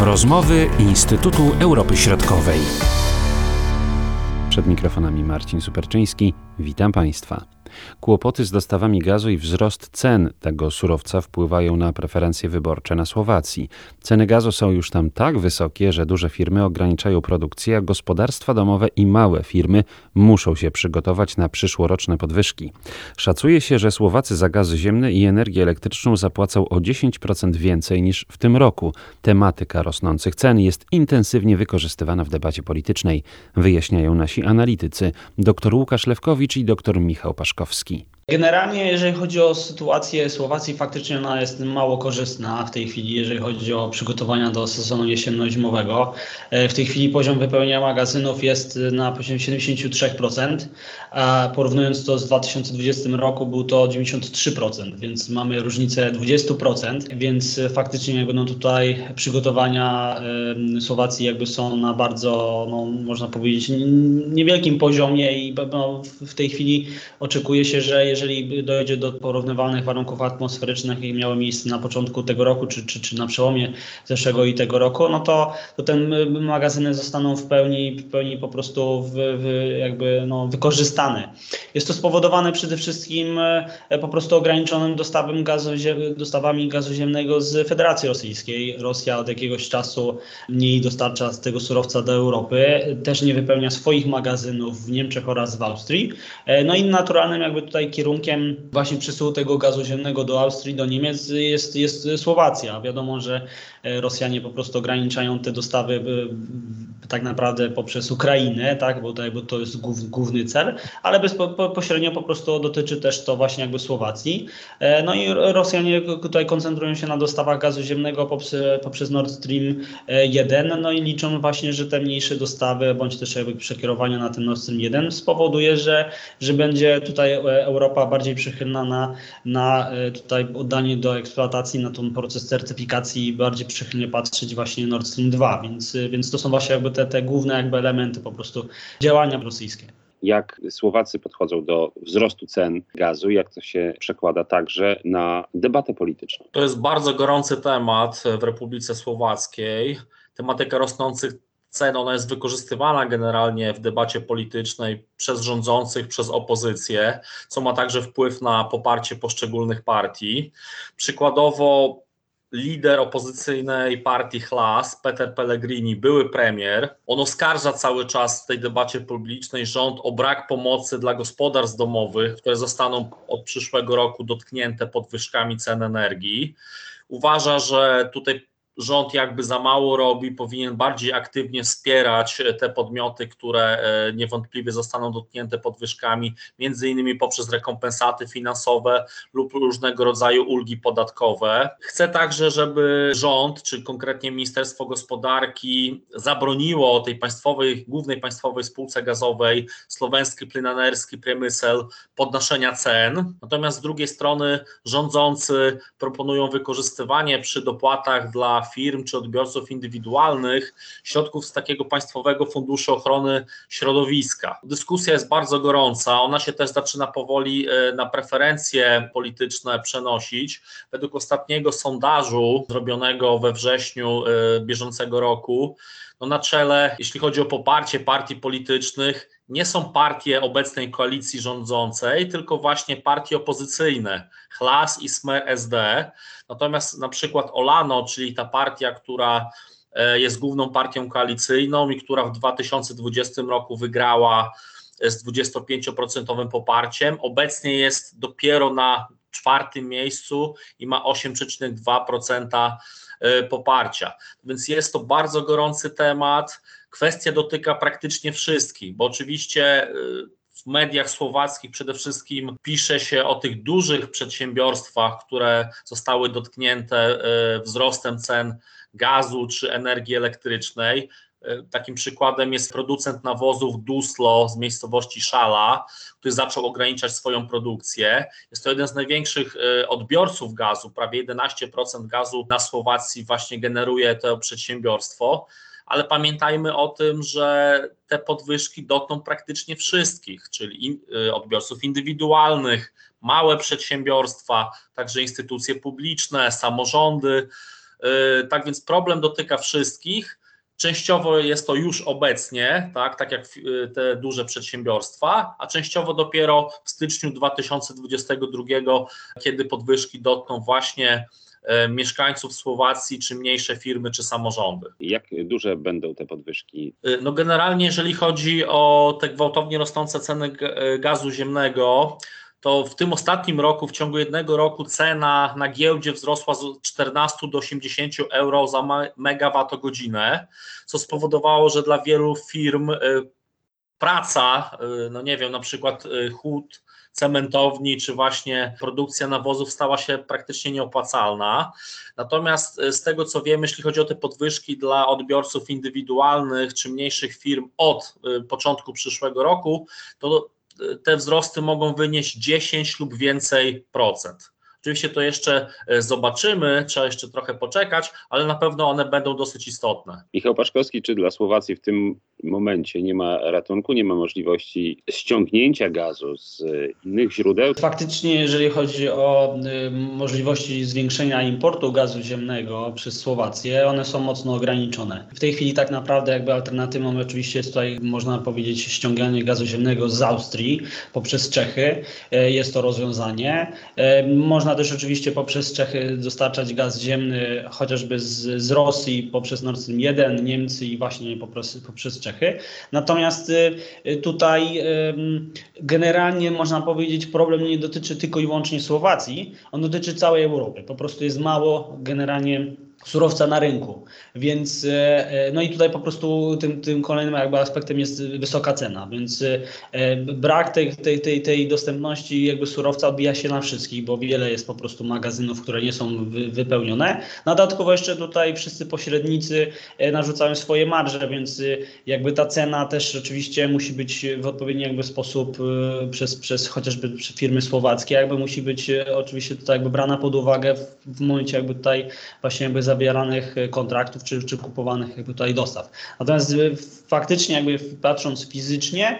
Rozmowy Instytutu Europy Środkowej. Przed mikrofonami Marcin Superczyński. Witam Państwa. Kłopoty z dostawami gazu i wzrost cen tego surowca wpływają na preferencje wyborcze na Słowacji. Ceny gazu są już tam tak wysokie, że duże firmy ograniczają produkcję, a gospodarstwa domowe i małe firmy muszą się przygotować na przyszłoroczne podwyżki. Szacuje się, że Słowacy za gaz ziemny i energię elektryczną zapłacą o 10% więcej niż w tym roku. Tematyka rosnących cen jest intensywnie wykorzystywana w debacie politycznej, wyjaśniają nasi analitycy dr Łukasz Lewkowicz i dr Michał Paszkowski. Dąbrowski. Generalnie, jeżeli chodzi o sytuację Słowacji, faktycznie ona jest mało korzystna w tej chwili, jeżeli chodzi o przygotowania do sezonu jesienno-zimowego. E, w tej chwili poziom wypełnienia magazynów jest na poziomie 73%, a porównując to z 2020 roku był to 93%, więc mamy różnicę 20%, więc faktycznie jakby no tutaj przygotowania Słowacji jakby są na bardzo, no, można powiedzieć, niewielkim poziomie i no, w tej chwili oczekuje się, że jeżeli dojdzie do porównywalnych warunków atmosferycznych i miały miejsce na początku tego roku, czy, czy, czy na przełomie zeszłego i tego roku, no to, to te magazyny zostaną w pełni, w pełni po prostu w, w jakby no, wykorzystane. Jest to spowodowane przede wszystkim e, po prostu ograniczonym dostawem gazu, dostawami gazu ziemnego z Federacji Rosyjskiej. Rosja od jakiegoś czasu mniej dostarcza z tego surowca do Europy, też nie wypełnia swoich magazynów w Niemczech oraz w Austrii. E, no i naturalnym jakby tutaj kierunkiem właśnie przesyłu tego gazu ziemnego do Austrii, do Niemiec jest, jest Słowacja. Wiadomo, że e, Rosjanie po prostu ograniczają te dostawy e, tak naprawdę poprzez Ukrainę, tak, bo, to, bo to jest główny cel, ale bezpośrednio po prostu dotyczy też to właśnie jakby Słowacji. E, no i Rosjanie tutaj koncentrują się na dostawach gazu ziemnego poprzez, poprzez Nord Stream 1, no i liczą właśnie, że te mniejsze dostawy, bądź też jakby przekierowania na ten Nord Stream 1 spowoduje, że, że będzie tutaj Europa Europa bardziej przychylna na, na e, tutaj oddanie do eksploatacji, na ten proces certyfikacji i bardziej przychylnie patrzeć właśnie Nord Stream 2, więc, e, więc to są właśnie jakby te, te główne jakby elementy po prostu działania rosyjskie jak Słowacy podchodzą do wzrostu cen gazu, jak to się przekłada także na debatę polityczną. To jest bardzo gorący temat w Republice Słowackiej. Tematyka rosnących cen, ona jest wykorzystywana generalnie w debacie politycznej przez rządzących, przez opozycję, co ma także wpływ na poparcie poszczególnych partii. Przykładowo lider opozycyjnej partii Hlas, Peter Pellegrini, były premier, on oskarża cały czas w tej debacie publicznej rząd o brak pomocy dla gospodarstw domowych, które zostaną od przyszłego roku dotknięte podwyżkami cen energii. Uważa, że tutaj rząd jakby za mało robi, powinien bardziej aktywnie wspierać e, te podmioty, które e, niewątpliwie zostaną dotknięte podwyżkami, między innymi poprzez rekompensaty finansowe lub różnego rodzaju ulgi podatkowe. Chcę także, żeby rząd, czy konkretnie Ministerstwo Gospodarki zabroniło tej państwowej, głównej państwowej spółce gazowej Słowenski Plynanerski Przemysł podnoszenia cen. Natomiast z drugiej strony rządzący proponują wykorzystywanie przy dopłatach dla firm czy odbiorców indywidualnych środków z takiego państwowego funduszu ochrony środowiska. Dyskusja jest bardzo gorąca, ona się też zaczyna powoli e, na preferencje polityczne przenosić. Według ostatniego sondażu zrobionego we wrześniu e, bieżącego roku, no na czele, jeśli chodzi o poparcie partii politycznych, nie są partie obecnej koalicji rządzącej, tylko właśnie partie opozycyjne, Hlas i Smer SD. Natomiast na przykład Olano, czyli ta partia, która e, jest główną partią koalicyjną i która w 2020 roku wygrała e, z 25% poparciem, obecnie jest dopiero na czwartym miejscu i ma 8,2% e, poparcia. Więc jest to bardzo gorący temat. Kwestia dotyka praktycznie wszystkich, bo oczywiście w mediach słowackich przede wszystkim pisze się o tych dużych przedsiębiorstwach, które zostały dotknięte e, wzrostem cen gazu czy energii elektrycznej. E, takim przykładem jest producent nawozów Duslo z miejscowości Szala, który zaczął ograniczać swoją produkcję. Jest to jeden z największych e, odbiorców gazu, prawie 11% gazu na Słowacji właśnie generuje to przedsiębiorstwo ale pamiętajmy o tym, że te podwyżki dotkną praktycznie wszystkich, czyli y, odbiorców indywidualnych, małe przedsiębiorstwa, także instytucje publiczne, samorządy. Tak więc problem dotyka wszystkich. Częściowo jest to już obecnie, tak, tak jak te duże przedsiębiorstwa, a częściowo dopiero w styczniu 2022, kiedy podwyżki dotkną właśnie E, mieszkańców Słowacji, czy mniejsze firmy, czy samorządy. Jak duże będą te podwyżki? E, no generalnie, jeżeli chodzi o te gwałtownie rosnące ceny gazu ziemnego, to w tym ostatnim roku, w ciągu jednego roku cena na giełdzie wzrosła z 14 do 80 euro za megawattogodzinę, co spowodowało, że dla wielu firm praca, no nie wiem, na przykład chód cementowni, czy właśnie produkcja nawozów stała się praktycznie nieopłacalna. Natomiast z tego co wiemy, jeśli chodzi o te podwyżki dla odbiorców indywidualnych czy mniejszych firm od początku przyszłego roku, to te wzrosty mogą wynieść 10 lub więcej procent. Oczywiście to jeszcze zobaczymy, trzeba jeszcze trochę poczekać, ale na pewno one będą dosyć istotne. Michał Paszkowski, czy dla Słowacji w tym momencie nie ma ratunku, nie ma możliwości ściągnięcia gazu z innych źródeł. Faktycznie, jeżeli chodzi o y, możliwości zwiększenia importu gazu ziemnego przez Słowację, one są mocno ograniczone. W tej chwili tak naprawdę jakby alternatywą oczywiście jest tutaj, można powiedzieć, ściąganie gazu ziemnego z Austrii poprzez Czechy. Y, jest to rozwiązanie. Y, można też oczywiście poprzez Czechy dostarczać gaz ziemny chociażby z, z Rosji poprzez Nord Stream 1, Niemcy i właśnie poprzez, poprzez Czechy. Natomiast y, y, tutaj generalnie można powiedzieć, problem nie dotyczy tylko i wyłącznie Słowacji, on dotyczy całej Europy. Po prostu jest mało generalnie surowca na rynku. Więc e, e, no i tutaj po prostu tym, tym kolejnym jakby aspektem jest wysoka cena, więc e, brak tej, tej, tej, tej dostępności jakby surowca odbija się na wszystkich, bo wiele jest po prostu magazynów, które nie są wypełnione. Dodatkowo jeszcze tutaj wszyscy pośrednicy narzucają swoje marże, więc jakby ta cena też oczywiście musi być w odpowiedni jakby sposób przez, przez chociażby firmy słowackie, jakby musi być oczywiście tutaj jakby brana pod uwagę w, w momencie jakby tutaj właśnie jakby zawieranych kontraktów czy, czy kupowanych jakby tutaj dostaw. Natomiast y, faktycznie jakby patrząc fizycznie,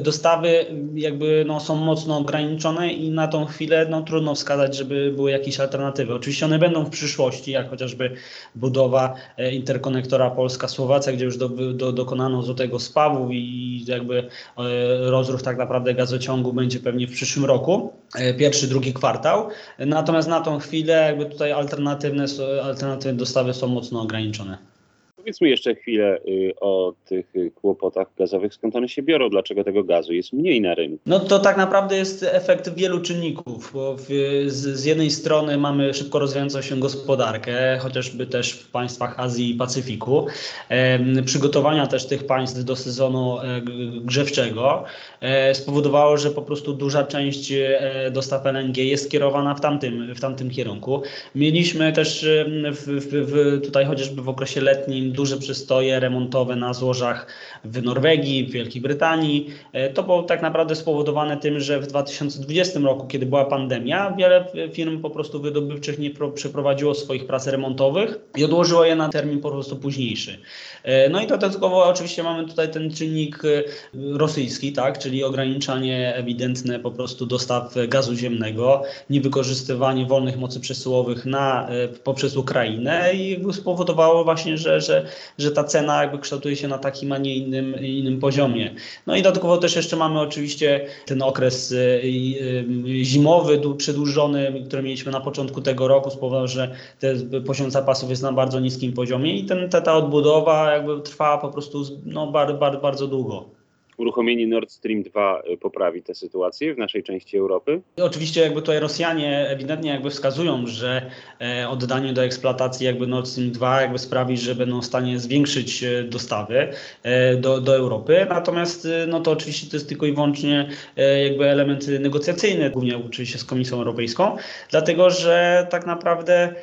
dostawy jakby no, są mocno ograniczone i na tą chwilę no, trudno wskazać, żeby były jakieś alternatywy. Oczywiście one będą w przyszłości, jak chociażby budowa e, interkonektora Polska-Słowacja, gdzie już do, do, dokonano złotego spawu i jakby e, rozruch tak naprawdę gazociągu będzie pewnie w przyszłym roku, e, pierwszy, drugi kwartał. Natomiast na tą chwilę jakby tutaj alternatywne, alternatywne dostawy są mocno ograniczone. Powiedzmy jeszcze chwilę y, o tych y, kłopotach gazowych, skąd one się biorą, dlaczego tego gazu jest mniej na rynku. No to tak naprawdę jest efekt wielu czynników, bo w, z, z, jednej strony mamy szybko rozwijającą się gospodarkę, chociażby też w państwach Azji i Pacyfiku, e, przygotowania też tych państw do sezonu e, grzewczego e, spowodowało, że po prostu duża część e, dostaw LNG jest kierowana w tamtym, w tamtym kierunku. Mieliśmy też w, w, tutaj chociażby w okresie letnim duże przystoje remontowe na złożach w Norwegii, w Wielkiej Brytanii. E, to było tak naprawdę spowodowane tym, że w 2020 roku, kiedy była pandemia, wiele firm po prostu wydobywczych nie przeprowadziło swoich prac remontowych i odłożyło je na termin po prostu późniejszy. E, no i dodatkowo oczywiście mamy tutaj ten czynnik e, rosyjski, tak, czyli ograniczanie ewidentne po prostu dostaw gazu ziemnego, niewykorzystywanie wolnych mocy przesyłowych na, poprzez Ukrainę i spowodowało właśnie, że, że że, ta cena jakby kształtuje się na takim, a nie innym, innym poziomie. No i dodatkowo też jeszcze mamy oczywiście ten okres y, y, zimowy, przedłużony, który mieliśmy na początku tego roku, spowodował, że ten poziom zapasów jest na bardzo niskim poziomie i ten, ta, ta odbudowa jakby trwa po prostu no, bardzo, bardzo, bardzo długo uruchomienie Nord Stream 2 y, poprawi tę sytuację w naszej części Europy? Oczywiście jakby tutaj Rosjanie ewidentnie jakby wskazują, że e, oddanie do eksploatacji jakby Nord Stream 2 jakby sprawi, że będą w stanie zwiększyć e, dostawy e, do, do Europy. Natomiast no to oczywiście to jest tylko i wyłącznie jakby element negocjacyjny, głównie oczywiście z Komisją Europejską, dlatego że tak naprawdę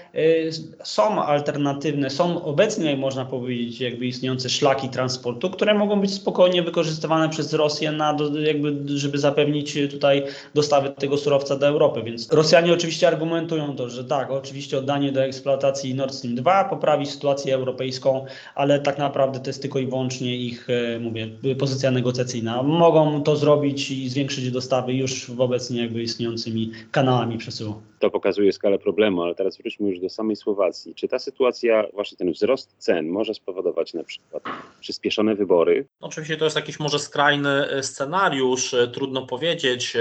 są alternatywne, są obecnie można powiedzieć jakby istniejące szlaki transportu, które mogą być spokojnie wykorzystywane przez Rosję na, jakby, żeby zapewnić tutaj dostawy tego surowca do Europy. Więc Rosjanie oczywiście argumentują to, że tak, oczywiście oddanie do eksploatacji Nord Stream 2 poprawi sytuację europejską, ale tak naprawdę to jest tylko i wyłącznie ich, e, mówię, pozycja negocjacyjna. Mogą to zrobić i zwiększyć dostawy już w obecnie jakby istniejącymi kanałami przesyłu. To pokazuje skalę problemu, ale teraz wróćmy już do samej Słowacji. Czy ta sytuacja, właśnie ten wzrost cen może spowodować na przykład przyspieszone wybory? Oczywiście to jest jakiś może skrajny e, scenariusz, e, trudno powiedzieć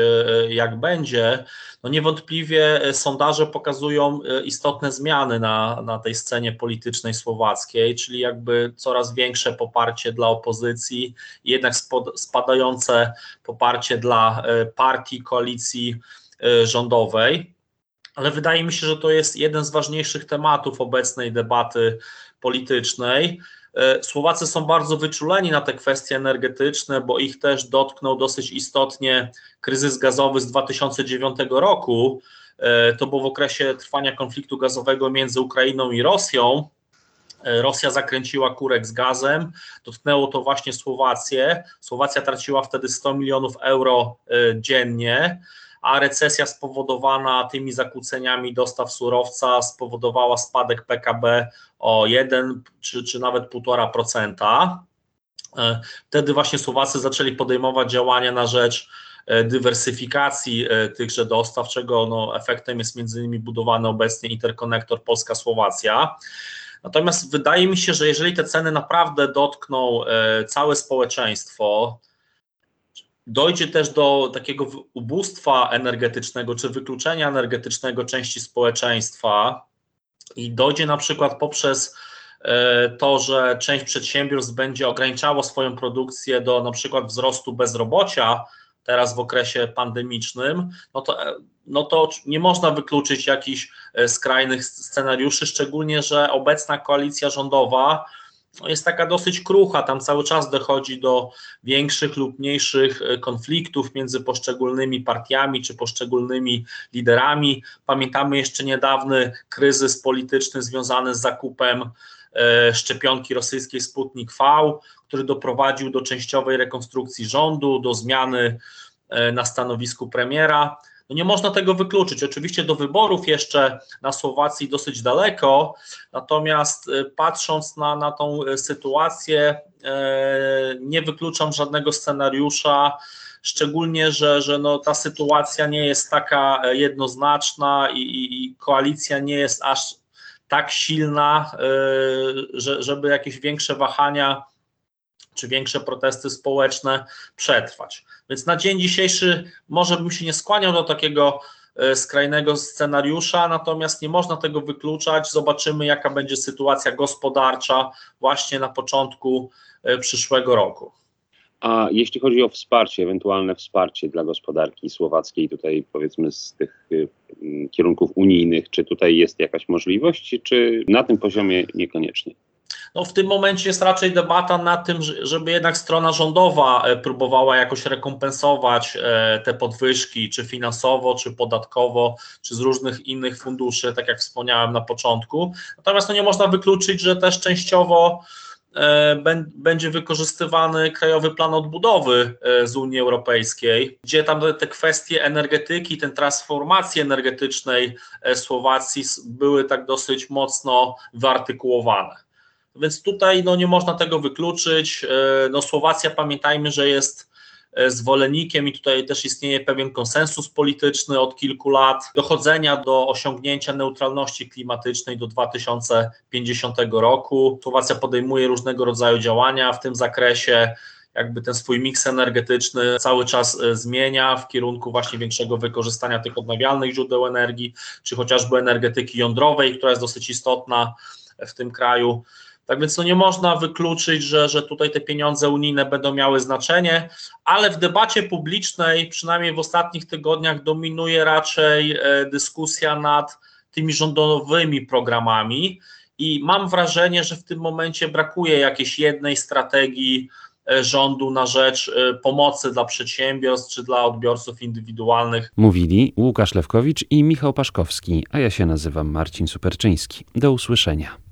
jak będzie. No niewątpliwie sondaże pokazują istotne zmiany na, na tej scenie politycznej słowackiej, czyli jakby coraz większe poparcie dla opozycji jednak spadające poparcie dla partii, koalicji rządowej ale wydaje mi się, że to jest jeden z ważniejszych tematów obecnej debaty politycznej. E, Słowacy są bardzo wyczuleni na te kwestie energetyczne, bo ich też dotknął dosyć istotnie kryzys gazowy z 2009 roku. E, to było w okresie trwania konfliktu gazowego między Ukrainą i Rosją. E, Rosja zakręciła kurek z gazem, dotknęło to właśnie Słowację. Słowacja traciła wtedy 100 milionów euro dziennie a recesja spowodowana tymi zakłóceniami dostaw surowca spowodowała spadek PKB o 1 czy, czy nawet 1,5%. E, wtedy właśnie Słowacy zaczęli podejmować działania na rzecz e, dywersyfikacji e, tychże dostaw, czego no, efektem jest między innymi budowany obecnie interkonektor Polska-Słowacja. Natomiast wydaje mi się, że jeżeli te ceny naprawdę dotkną całe społeczeństwo, dojdzie też do takiego ubóstwa energetycznego czy wykluczenia energetycznego części społeczeństwa i dojdzie na przykład poprzez e, to, że część przedsiębiorstw będzie ograniczało swoją produkcję do na przykład wzrostu bezrobocia, teraz w okresie pandemicznym, no to, e, no to nie można wykluczyć jakichś e, skrajnych scenariuszy, szczególnie, że obecna koalicja rządowa jest taka dosyć krucha. Tam cały czas dochodzi do większych lub mniejszych e, konfliktów między poszczególnymi partiami czy poszczególnymi liderami. Pamiętamy jeszcze niedawny kryzys polityczny związany z zakupem e, szczepionki rosyjskiej Sputnik V, który doprowadził do częściowej rekonstrukcji rządu, do zmiany e, na stanowisku premiera. No nie można tego wykluczyć. Oczywiście do wyborów jeszcze na Słowacji dosyć daleko, natomiast y, patrząc na, na tą y, sytuację, y, nie wykluczam żadnego scenariusza szczególnie, że, że no, ta sytuacja nie jest taka jednoznaczna i, i, koalicja nie jest aż tak silna, że, żeby jakieś większe wahania czy większe protesty społeczne przetrwać. Więc na dzień dzisiejszy może bym się nie skłaniał do takiego e, skrajnego scenariusza, natomiast nie można tego wykluczać. Zobaczymy, jaka będzie sytuacja gospodarcza właśnie na początku e, przyszłego roku. A jeśli chodzi o wsparcie, ewentualne wsparcie dla gospodarki słowackiej, tutaj powiedzmy z tych e, kierunków unijnych, czy tutaj jest jakaś możliwość, czy na tym poziomie niekoniecznie? No w tym momencie jest raczej debata nad tym, żeby jednak strona rządowa e, próbowała jakoś rekompensować e, te podwyżki, czy finansowo, czy podatkowo, czy z różnych innych funduszy, tak jak wspomniałem na początku. Natomiast no nie można wykluczyć, że też częściowo e, będzie wykorzystywany Krajowy Plan Odbudowy z Unii Europejskiej, gdzie tam te kwestie energetyki, ten transformacji energetycznej Słowacji były tak dosyć mocno wyartykułowane. Więc tutaj no, nie można tego wykluczyć. E, no, Słowacja, pamiętajmy, że jest e, zwolennikiem i tutaj też istnieje pewien konsensus polityczny od kilku lat dochodzenia do osiągnięcia neutralności klimatycznej do 2050 roku. Słowacja podejmuje różnego rodzaju działania w tym zakresie. Jakby ten swój miks energetyczny cały czas e, zmienia w kierunku właśnie większego wykorzystania tych odnawialnych źródeł energii, czy chociażby energetyki jądrowej, która jest dosyć istotna w tym kraju. Tak więc no nie można wykluczyć, że, że tutaj te pieniądze unijne będą miały znaczenie, ale w debacie publicznej, przynajmniej w ostatnich tygodniach, dominuje raczej e, dyskusja nad tymi rządowymi programami. I mam wrażenie, że w tym momencie brakuje jakiejś jednej strategii e, rządu na rzecz e, pomocy dla przedsiębiorstw czy dla odbiorców indywidualnych. Mówili Łukasz Lewkowicz i Michał Paszkowski, a ja się nazywam Marcin Superczyński. Do usłyszenia.